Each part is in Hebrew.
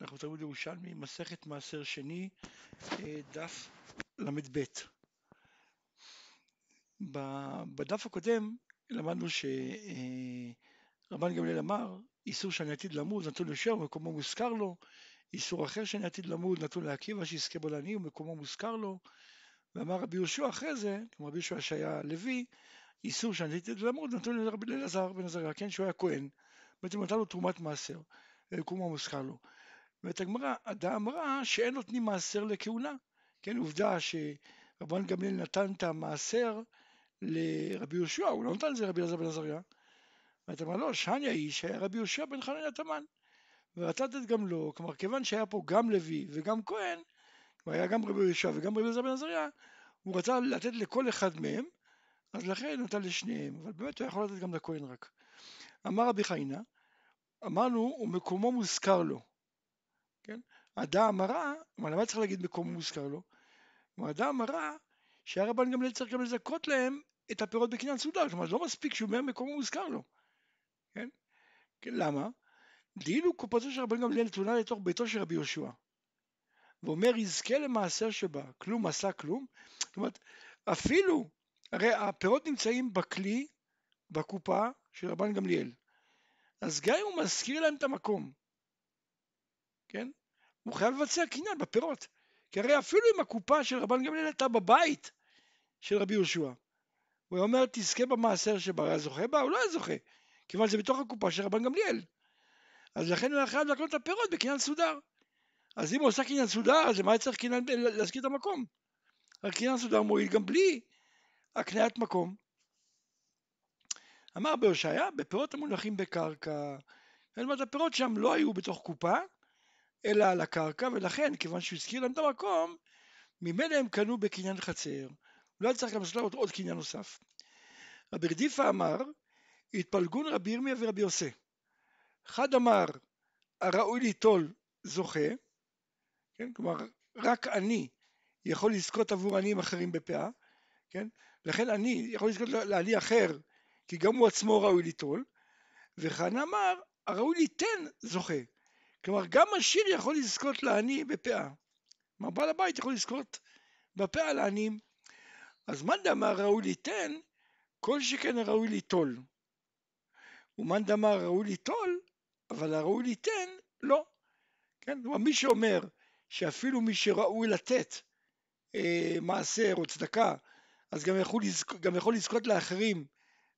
אנחנו תלמוד ירושלמי, מסכת מעשר שני, אה, דף ל"ב. בדף הקודם למדנו שרבן גמליאל אמר, איסור שאני עתיד למות נתון ליושב ומקומו מוזכר לו, איסור אחר שאני עתיד למות נתון לעקיבא שיזכה בו לעני ומקומו מוזכר לו, ואמר רבי יהושע אחרי זה, כמו רבי יהושע שהיה לוי, איסור שאני עתיד למות נתון לרבי אלעזר בן עזריה, כן, שהוא היה כהן, בעצם נתן לו תרומת מעשר, ומקומו מוזכר לו. ואת הגמרא, הדעה אמרה שאין נותנים מעשר לכהונה. כן, עובדה שרבן גמליאל נתן את המעשר לרבי יהושע, הוא לא נתן את זה לרבי אלעזר בן עזריה. ואת אמרה לא, שניה היא שהיה רבי יהושע בן חנניה תמן. ורצה לתת גם לו, כלומר כיוון שהיה פה גם לוי וגם כהן, כלומר היה גם רבי יהושע וגם רבי אלעזר בן עזריה, הוא רצה לתת לכל אחד מהם, אז לכן נתן לשניהם, אבל באמת הוא יכול לתת גם לכהן רק. אמר רבי חיינה, אמרנו, ומקומו מוזכר לו. כן? הדעה אבל למה צריך להגיד מקום מוזכר לו? הדעה אמרה שהרבן גמליאל צריך גם לזכות להם את הפירות בקניין סודר, כלומר לא מספיק שהוא אומר מקום מוזכר לו, כן? כן למה? דהילו קופתו של רבן גמליאל נתונה לתוך ביתו של רבי יהושע. ואומר יזכה למעשר שבא, כלום עשה כלום, זאת אומרת אפילו, הרי הפירות נמצאים בכלי, בקופה של רבן גמליאל, אז גם אם הוא מזכיר להם את המקום, כן? הוא חייב לבצע קניין בפירות. כי הרי אפילו אם הקופה של רבן גמליאל הייתה בבית של רבי יהושע, הוא אומר תזכה במעשר שבה, היה זוכה בה? הוא לא היה זוכה, כיוון זה בתוך הקופה של רבן גמליאל. אז לכן הוא היה חייב לקנות את הפירות בקניין סודר. אז אם הוא עושה קניין סודר, אז למה צריך קניין להזכיר את המקום? הקניין סודר מועיל גם בלי הקניית מקום. אמר בהושעיה, בפירות המונחים בקרקע, אומרת הפירות שם לא היו בתוך קופה, אלא על הקרקע, ולכן, כיוון שהוא הזכיר להם את המקום, ממילא הם קנו בקניין חצר. לא צריך גם לעשות עוד קניין נוסף. רבי רדיפה אמר, התפלגון רבי ירמיה ורבי יוסי. אחד אמר, הראוי ליטול זוכה, כן? כלומר, רק אני יכול לזכות עבור עניים אחרים בפאה, כן? לכן אני יכול לזכות לעני אחר, כי גם הוא עצמו ראוי ליטול, וחנה אמר, הראוי ליתן זוכה. כלומר, גם עשיר יכול לזכות לעני בפאה. כלומר, בעל הבית יכול לזכות בפאה לעניים. אז מאן דאמר ראוי ליתן, כל שכן ראוי ליטול. ומאן דאמר ראוי ליטול, אבל הראוי ליתן, לא. כן? כלומר, מי שאומר שאפילו מי שראוי לתת אה, מעשר או צדקה, אז גם יכול, לזכ... גם יכול לזכות לאחרים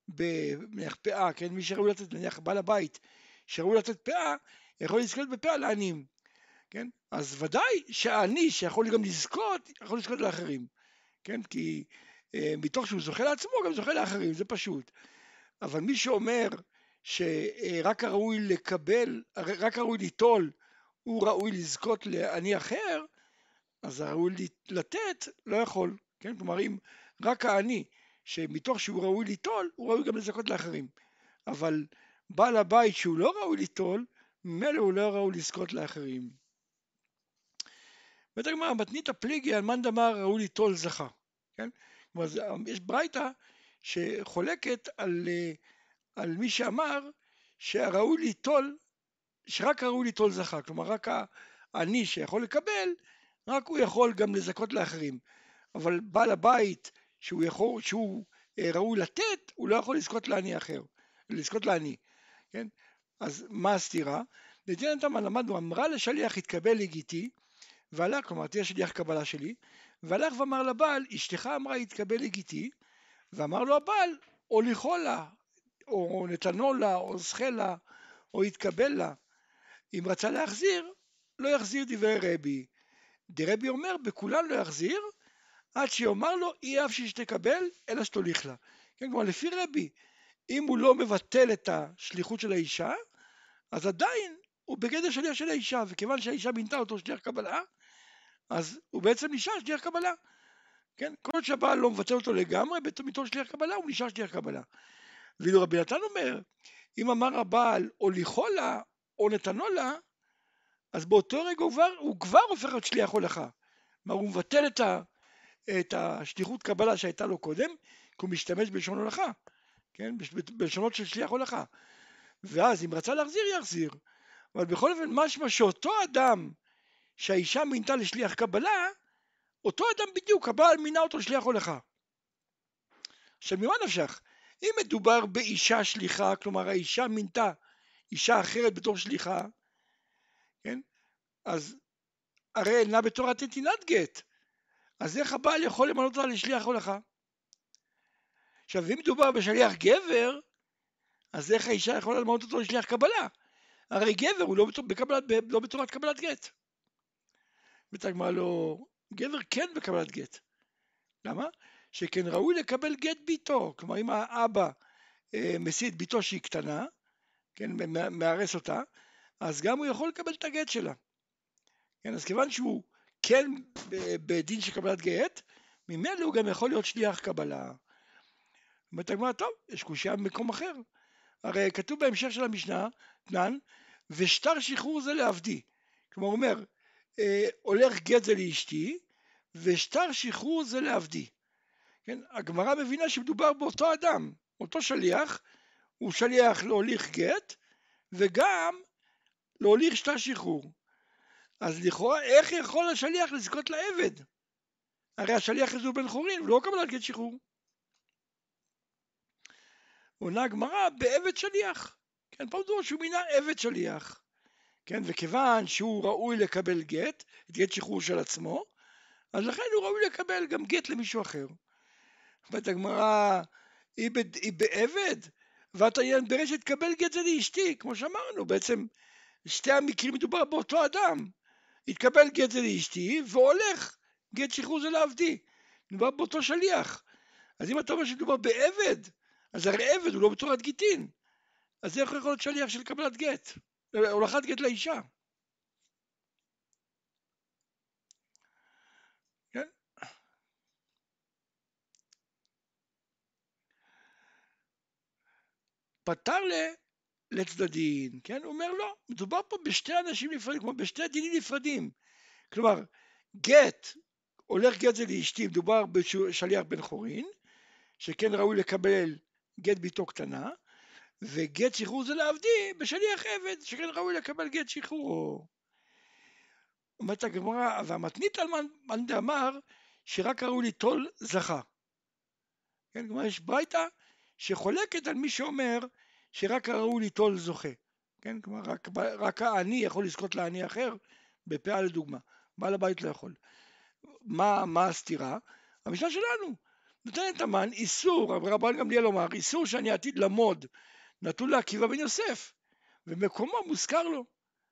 בפאה, כן? מי שראוי לתת, נניח בעל הבית, שראוי לתת פאה, יכול לזכות בפאה לעניים, כן? אז ודאי שהעני שיכול גם לזכות, יכול לזכות לאחרים, כן? כי אה, מתוך שהוא זוכה לעצמו, גם זוכה לאחרים, זה פשוט. אבל מי שאומר שרק הראוי לקבל, רק הראוי ליטול, הוא ראוי לזכות לעני אחר, אז הראוי לתת לא יכול, כן? כלומר אם רק העני, שמתוך שהוא ראוי ליטול, הוא ראוי גם לזכות לאחרים. אבל בעל הבית שהוא לא ראוי ליטול, ממילא הוא לא ראוי לזכות לאחרים. אומרת הגמרא, מתנית פליגי על מאן דמר ראוי ליטול זכה, כן? כלומר, יש ברייתא שחולקת על, על מי שאמר שהראוי ליטול, שרק הראוי ליטול זכה, כלומר רק העני שיכול לקבל, רק הוא יכול גם לזכות לאחרים. אבל בעל הבית שהוא, יכול, שהוא אה, ראוי לתת, הוא לא יכול לזכות לעני אחר, לזכות לעני, כן? אז מה הסתירה? תמה למדנו, אמרה לשליח התקבל לגיטי, והלך, כלומר תהיה שליח קבלה שלי, והלך ואמר לבעל, אשתך אמרה התקבל לגיטי, ואמר לו הבעל, או לכול לה, או נתנו לה, או זכה לה, או יתקבל לה. אם רצה להחזיר, לא יחזיר דברי רבי. דרבי אומר, בכולן לא יחזיר, עד שיאמר לו, אי אף שתקבל, אלא שתוליך לה. כן, כלומר, לפי רבי, אם הוא לא מבטל את השליחות של האישה, אז עדיין הוא בגדר שליח של האישה, וכיוון שהאישה מינתה אותו שליח קבלה, אז הוא בעצם נשאר שליח קבלה. כן? כל שהבעל לא מבטל אותו לגמרי, מתוך שליח קבלה הוא נשאר שליח קבלה. ואילו רבי נתן אומר, אם אמר הבעל או לה או נתנו לה, אז באותו רגע הוא כבר, הוא כבר הופך להיות שליח הולכה. כלומר הוא מבטל את, ה, את השליחות קבלה שהייתה לו קודם, כי הוא משתמש בלשון הולכה, כן? בלשונות של שליח הולכה. ואז אם רצה להחזיר, יחזיר. אבל בכל אופן משמע שאותו אדם שהאישה מינתה לשליח קבלה, אותו אדם בדיוק, הבעל מינה אותו לשליח הולכה. עכשיו ממה נפשך? אם מדובר באישה שליחה, כלומר האישה מינתה אישה אחרת בתור שליחה, כן? אז הרי אינה בתורת נתינת גט. אז איך הבעל יכול למנות אותה לשליח הולכה? עכשיו, אם מדובר בשליח גבר, אז איך האישה יכולה למנות אותו לשליח קבלה? הרי גבר הוא לא, בקבלת, לא בתורת קבלת גט. ותגמר לו, גבר כן בקבלת גט. למה? שכן ראוי לקבל גט ביתו. כלומר, אם האבא אה, את ביתו שהיא קטנה, כן, מארס אותה, אז גם הוא יכול לקבל את הגט שלה. כן, אז כיוון שהוא כן בדין של קבלת גט, ממילא הוא גם יכול להיות שליח קבלה. אומרת הגמרא, טוב, יש קושייה במקום אחר. הרי כתוב בהמשך של המשנה, תנן, ושטר שחרור זה לעבדי. כלומר, הוא אומר, אה, הולך גט זה לאשתי, ושטר שחרור זה לעבדי. כן, הגמרא מבינה שמדובר באותו אדם, אותו שליח, הוא שליח להוליך גט, וגם להוליך שטר שחרור. אז לכאורה, איך יכול השליח לזכות לעבד? הרי השליח הזה הוא בן חורין, ולא קבלת גט שחרור. עונה הגמרא בעבד שליח. כן, פה מדובר שהוא מינה עבד שליח. כן, וכיוון שהוא ראוי לקבל גט, את גט שחרור של עצמו, אז לכן הוא ראוי לקבל גם גט למישהו אחר. אומרת הגמרא, היא, בעבד, ואתה ברשת קבל גט זה לאשתי, כמו שאמרנו, בעצם שתי המקרים מדובר באותו אדם. התקבל גט זה לאשתי, והולך גט שחרור זה לעבדי. מדובר באותו שליח. אז אם אתה אומר שמדובר בעבד, אז הרי עבד הוא לא בצורת גיטין. אז איך יכול להיות שליח של קבלת גט? הולכת גט לאישה. כן? פתר לצדדין, כן? הוא אומר לא, מדובר פה בשתי אנשים נפרדים, כמו בשתי דינים נפרדים. כלומר, גט, הולך גט זה לאשתי, מדובר בשליח בן חורין, שכן ראוי לקבל גט ביתו קטנה, וגט שחרור זה לעבדי בשליח עבד, שכן ראוי לקבל גט שחרורו. אומרת הגמרא, והמתנית על מאן דאמר שרק ראוי ליטול זכה. כן, כלומר יש ברייתא שחולקת על מי שאומר שרק הראוי ליטול זוכה. כן, כלומר רק, רק העני יכול לזכות לעני אחר, בפאה לדוגמה. בעל הבית לא יכול. מה, מה הסתירה? המשנה שלנו נותנת המן איסור, רבן גמליאל אומר, איסור שאני עתיד למוד נתון לעקיבא בן יוסף, ומקומו מוזכר לו.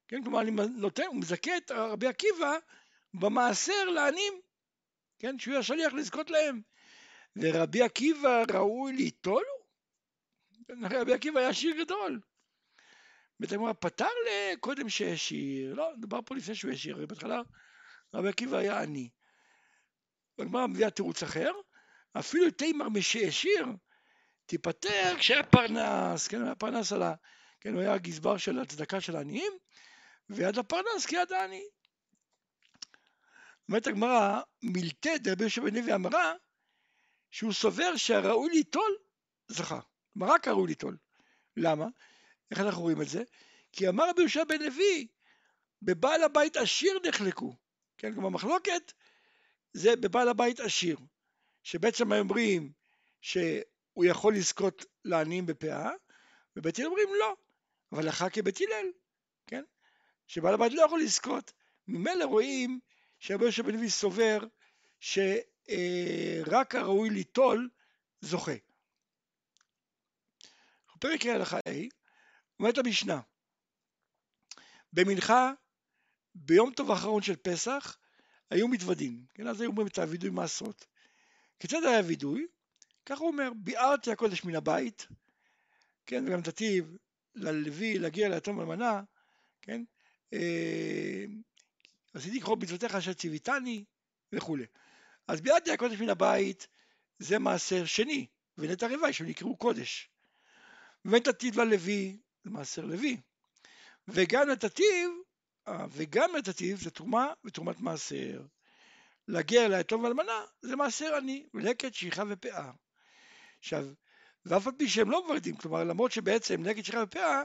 כן, כלומר אני נותן, הוא מזכה את רבי עקיבא במעשר לעניים, כן, שהוא יהיה שליח לזכות להם. ורבי עקיבא ראוי ליטול? רבי עקיבא היה שיר גדול. בית הגמרא פתר לקודם שהשיר, לא, דובר פה לפני שהוא השיר, בהתחלה רבי עקיבא היה עני. הגמרא מביאה תירוץ אחר, אפילו תימר משהשיר, תיפטר כשהיה פרנס, כן, היה פרנס על ה... כן, הוא היה הגזבר של הצדקה של העניים, ויד הפרנס כיד העני. אומרת הגמרא, מילתא דרבי יושב בן לוי אמרה, שהוא סובר שהראוי ליטול זכה. כלומר, רק הראוי ליטול. למה? איך אנחנו רואים את זה? כי אמר רבי יושב בן לוי, בבעל הבית עשיר נחלקו. כן, כלומר מחלוקת זה בבעל הבית עשיר. שבעצם אומרים שהוא יכול לזכות לעניים בפאה, ובית הלל אומרים לא, אבל לך כבית הלל, כן? שבעל הבית לא יכול לזכות. ממילא רואים שרבי יושב בן לוי סובר שרק הראוי ליטול זוכה. פרק הלכה ה' אומרת המשנה במנחה ביום טוב האחרון של פסח היו מתוודים, כן, אז היו אומרים את הווידוי מעשרות. כיצד היה וידוי? ככה הוא אומר, ביארתי הקודש מן הבית, כן, וגם תתיב ללוי להגיע ליתום אלמנה, כן, אה, עשיתי לקרוא מצוותיך אשר ציוויתני וכולי. אז ביארתי הקודש מן הבית זה מעשר שני, ונטע רוואי שנקראו קודש. ותתיב ללוי, זה מעשר לוי. וגם לתתיב, אה, וגם לתתיב זה תרומה ותרומת מעשר. להגיע ליתום ואלמנה זה מעשר עני, לקט, שכחה ופאה. עכשיו, ואף על פי שהם לא מברדים, כלומר למרות שבעצם לקט, שכחה ופאה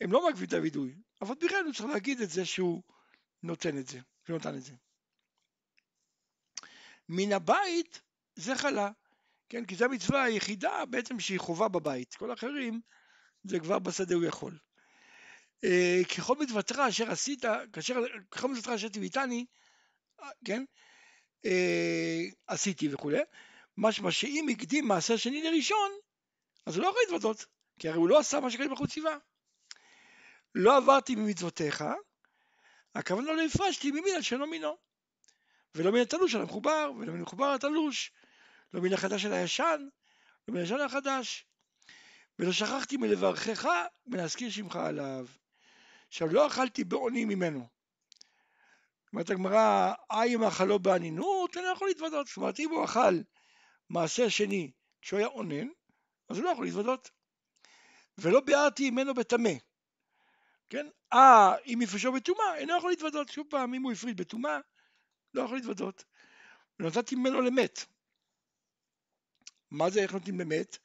הם לא מעכבים את הווידוי, אבל בכלל הוא צריך להגיד את זה שהוא נותן את זה, שהוא נותן את זה. מן הבית זה חלה, כן? כי זו המצווה היחידה בעצם שהיא חובה בבית, כל האחרים זה כבר בשדה הוא יכול. אה, ככל מצוותך אשר עשית, כאשר, ככל מצוותך אשר תביאתני, כן? אה, עשיתי וכולי, משמע שאם הקדים מעשר שני לראשון, אז הוא לא יכול להתוודות, כי הרי הוא לא עשה מה שקדם בחוץ ציווה. לא עברתי ממצוותיך, הכוונה לא הפרשתי ממין על שאינו מינו. ולא מן התלוש על המחובר, ולא מן המחובר התלוש, לא מן החדש על הישן, לא מן הישן על החדש. ולא שכחתי מלברכך ולהזכיר שמך עליו. עכשיו, לא אכלתי בעוני ממנו. אומרת הגמרא, אי אם אכלו באנינות, אני לא יכול להתוודות. זאת אומרת, אם הוא אכל מעשר שני כשהוא היה אונן, אז הוא לא יכול להתוודות. ולא ביארתי ממנו בטמא. כן? אה, אם יפרשו בטומאה, אינו יכול להתוודות. שוב פעם, אם הוא הפריד בטומאה, לא יכול להתוודות. ונתתי ממנו למת. מה זה איך נותנים למת?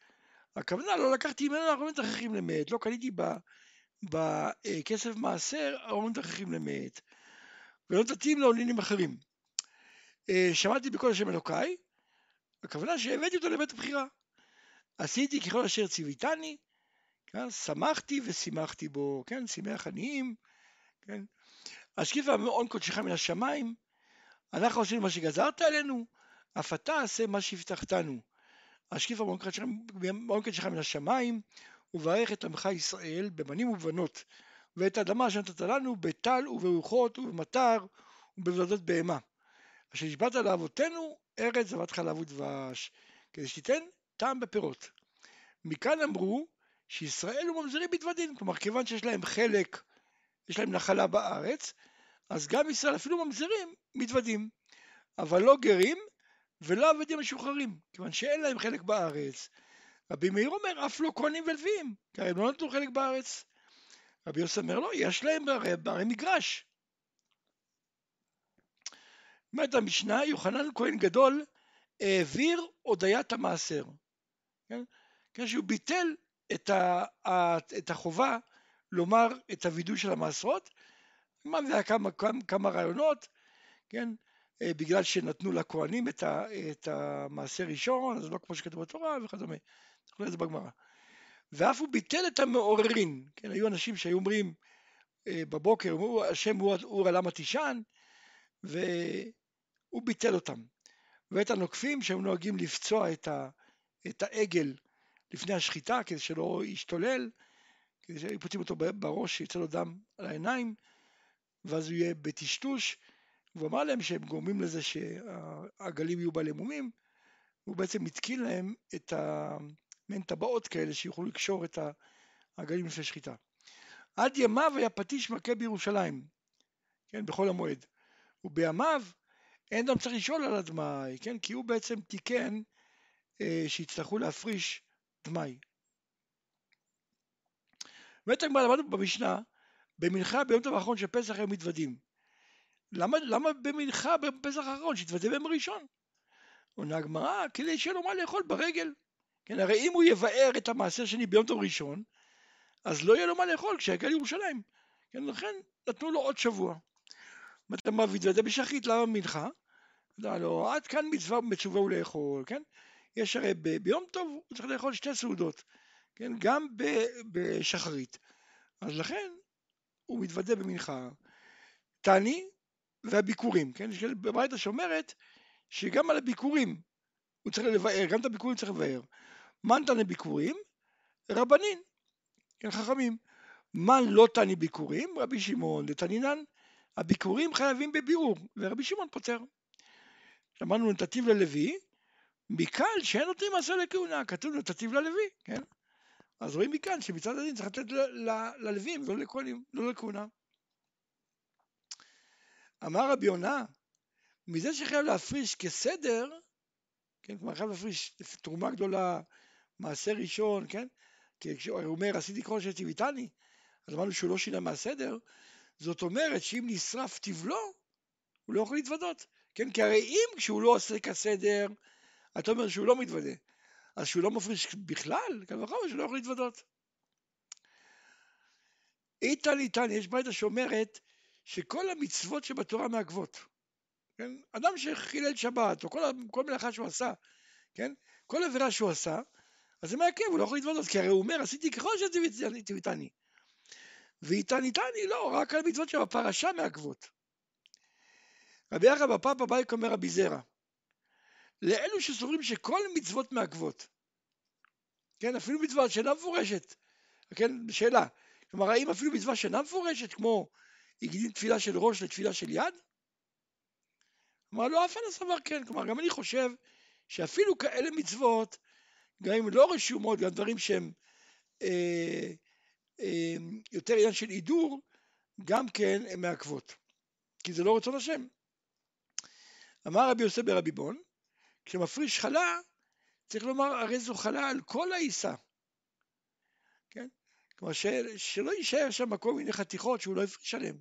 הכוונה לא לקחתי ממנו ארון תככים למת, לא קניתי בכסף מעשר ארון תככים למת, ולא נתתי לו עניינים אחרים. אה, שמעתי בכל השם אלוקיי, הכוונה שהבאתי אותו לבית הבחירה. עשיתי ככל אשר ציוויתני, כן? שמחתי ושימחתי בו, כן? שימח עניים, כן? השקיף המעון קודשך מן השמיים, אנחנו עשינו מה שגזרת עלינו, אף אתה עשה מה שהבטחתנו. השקיף המעון קודשך מן השמיים, וברך את עמך ישראל בבנים ובנות, ואת האדמה אשר נתת לנו בטל וברוחות ובמטר ובבלדות בהמה. אשר נשבעת לאבותינו ארץ זבת חלב ודבש, כדי שתיתן טעם בפירות. מכאן אמרו שישראל הוא ממזרים בדבדין, כלומר כיוון שיש להם חלק, יש להם נחלה בארץ, אז גם ישראל אפילו ממזרים מתוודים, אבל לא גרים ולא עבדים משוחררים, כיוון שאין להם חלק בארץ. רבי מאיר אומר, אף לא כהנים ולוויים, כי הם לא נתנו חלק בארץ. רבי יוסף אומר, לא, יש להם הרי, הרי מגרש. אומרת המשנה, יוחנן כהן גדול העביר הודיית המעשר. כן? כן, שהוא ביטל את, ה, את החובה לומר את הווידוי של המעשרות, אמנם זה היה כמה, כמה, כמה רעיונות, כן, אה, בגלל שנתנו לכהנים את, ה, את המעשה ראשון, אז לא כמו שכתוב בתורה וכדומה, אנחנו את זה בגמרא. ואף הוא ביטל את המעוררין, כן, היו אנשים שהיו אומרים אה, בבוקר, אמרו השם הוא אור עלמה תישן, והוא ביטל אותם. ואת הנוקפים שהם נוהגים לפצוע את, ה, את העגל לפני השחיטה כדי שלא ישתולל, כדי שפוצעים אותו בראש שיצא לו דם על העיניים, ואז הוא יהיה בטשטוש, והוא אמר להם שהם גורמים לזה שהעגלים יהיו בעלי מומים, הוא בעצם התקין להם את המעין טבעות כאלה שיוכלו לקשור את העגלים לפני שחיטה. עד ימיו היה פטיש מכה בירושלים, כן, בחול המועד. ובימיו אין אדם צריך לשאול על הדמאי, כן, כי הוא בעצם תיקן אה, שיצטרכו להפריש דמאי. באמת הגמרא למדנו במשנה במנחה ביום טוב האחרון של פסח הם מתוודים. למה, למה במנחה בפסח האחרון שיתוודה ביום הראשון? עונה הגמרא כדי שיהיה לו מה לאכול ברגל. כן, הרי אם הוא יבאר את המעשר שני ביום טוב ראשון, אז לא יהיה לו מה לאכול כשיגיע לירושלים. כן, לכן נתנו לו עוד שבוע. מה מתוודה בשחית, למה מנחה? לא, לא, עד כאן מצווה מצווה הוא לאכול, כן? יש הרי ב, ביום טוב הוא צריך לאכול שתי סעודות, כן? גם בשחרית. אז לכן הוא מתוודה במנחה. תעני והביקורים, כן? יש בברייתא שאומרת שגם על הביקורים הוא צריך לבאר, גם את הביקורים צריך לבאר. מן תעני ביקורים? רבנין, חכמים. מן לא תעני ביקורים? רבי שמעון דתנינן. הביקורים חייבים בביאור, ורבי שמעון פותר. אמרנו נתתיו ללוי, מכאן שאין נותנים מעשה לכהונה, כתוב נתתיו ללוי, כן? אז רואים מכאן שמצד הדין צריך לתת ללווים, לא לכהנים, לא לכהונה. אמר רבי יונה, מזה שחייב להפריש כסדר, כן, כלומר חייב להפריש תרומה גדולה, מעשה ראשון, כן? כי כשהוא אומר עשיתי כל שציוויתני, אז אמרנו שהוא לא שינה מהסדר, זאת אומרת שאם נשרף תבלו, הוא לא יכול להתוודות, כן? כי הרי אם כשהוא לא עושה כסדר, אתה אומר שהוא לא מתוודה, אז שהוא לא מפריש בכלל, קל וחומר שהוא לא יכול להתוודות. איתן איתן, יש ברייתא שאומרת שכל המצוות שבתורה מעכבות. כן? אדם שחילל שבת, או כל, כל מלאכה שהוא עשה, כן? כל עבירה שהוא עשה, אז זה מעכב, הוא לא יכול להתוודות, כי הרי הוא אומר, עשיתי ככל שציוויתני. ואיתן איתני, לא, רק על המצוות שבפרשה מעכבות. רבי יחד בפאפה בייק אומר רבי זרע, לאלו שסוברים שכל מצוות מעכבות, כן, אפילו מצווה שאינה מפורשת, כן, שאלה, כלומר האם אפילו מצווה שאינה מפורשת, כמו הקדים תפילה של ראש לתפילה של יד? כלומר לא אף אחד לא סבר כן, כלומר גם אני חושב שאפילו כאלה מצוות, גם אם לא רשומות, גם דברים שהם אה, אה, יותר עניין של הידור, גם כן הן מעכבות, כי זה לא רצון השם. אמר רבי יוסף ברבי בון, כשמפריש חלה, צריך לומר, הרי זו חלה על כל העיסה. כן? כלומר, ש... שלא יישאר שם מקום מיני חתיכות שהוא לא יפריש עליהן.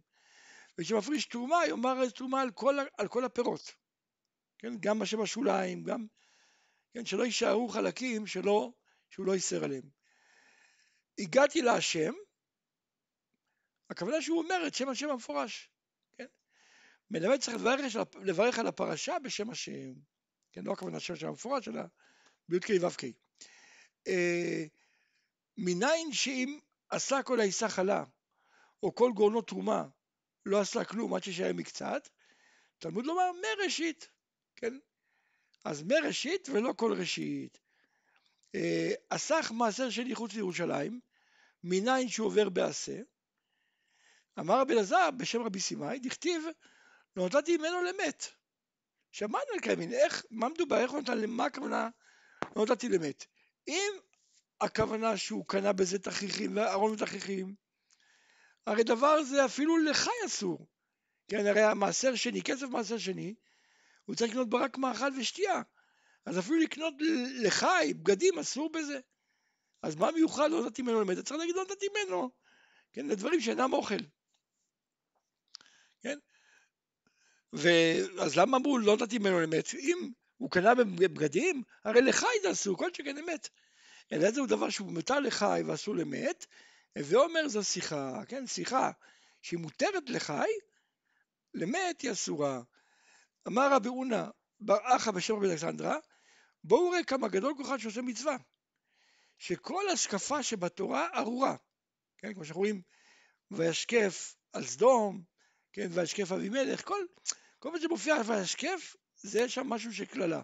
וכשמפריש תרומה, יאמר תרומה על כל, על כל הפירות. כן? גם מה שבשוליים, גם... כן? שלא יישארו חלקים שלא, שהוא לא ייסר עליהם. הגעתי להשם, הכוונה שהוא אומר את שם השם המפורש. כן? מלמד צריך לברך, לברך על הפרשה בשם השם. כן, לא הכוונה שם השם המפורש, אלא בי"ק ו"ק. אה, מניין שאם עשה כל העיסה חלה, או כל גורנו תרומה, לא עשה כלום עד ששהיה מקצת, תלמוד לומר מראשית, כן? אז מראשית ולא כל ראשית. אה, אסך מעשר שני חוץ לירושלים, מניין שהוא עובר בעשה. אמר רבי אלעזר בשם רבי סימאי, דכתיב, לא נתתי ממנו למת. שמענו על קיימין, איך, מה מדובר, איך נתן, למה הכוונה לא נתתי למת? אם הכוונה שהוא קנה בזה תכריכים וארון ותכריכים, הרי דבר זה אפילו לחי אסור. כן, הרי המעשר שני, כסף מעשר שני, הוא צריך לקנות ברק מאכל ושתייה. אז אפילו לקנות לחי, בגדים, אסור בזה. אז מה מיוחד לא נתתי ממנו למת? צריך להגיד לא נתתי ממנו. כן, לדברים שאינם אוכל. כן? ואז למה אמרו לא נתתי ממנו למת? אם הוא קנה בבגדים, הרי לחי זה אסור, כל שכן אמת. אלא זה הוא דבר שהוא מותר לחי ואסור למת, ואומר זו שיחה, כן, שיחה שהיא מותרת לחי, למת היא אסורה. אמר רבי אונה בר אחא בשם רבי אלכסנדרה, בואו ראה כמה גדול כוחן שעושה מצווה. שכל השקפה שבתורה ארורה, כן, כמו שאנחנו רואים, וישקף על סדום, כן, וישקף אבימלך, כל, כל מה שמופיע וישקף, זה שם משהו של קללה.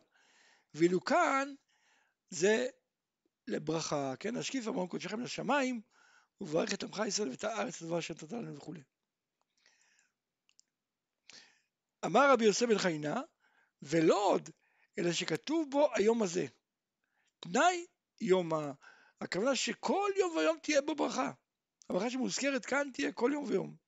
ואילו כאן, זה לברכה, כן, השקיף אמרנו קודשכם לשמיים, וברך את עמך ישראל ואת הארץ לדבר אשר נתת לנו וכולי. אמר רבי יוסף בן חיינה, ולא עוד, אלא שכתוב בו היום הזה. תנאי יום ה... הכוונה שכל יום ויום תהיה בו ברכה. הברכה שמוזכרת כאן תהיה כל יום ויום.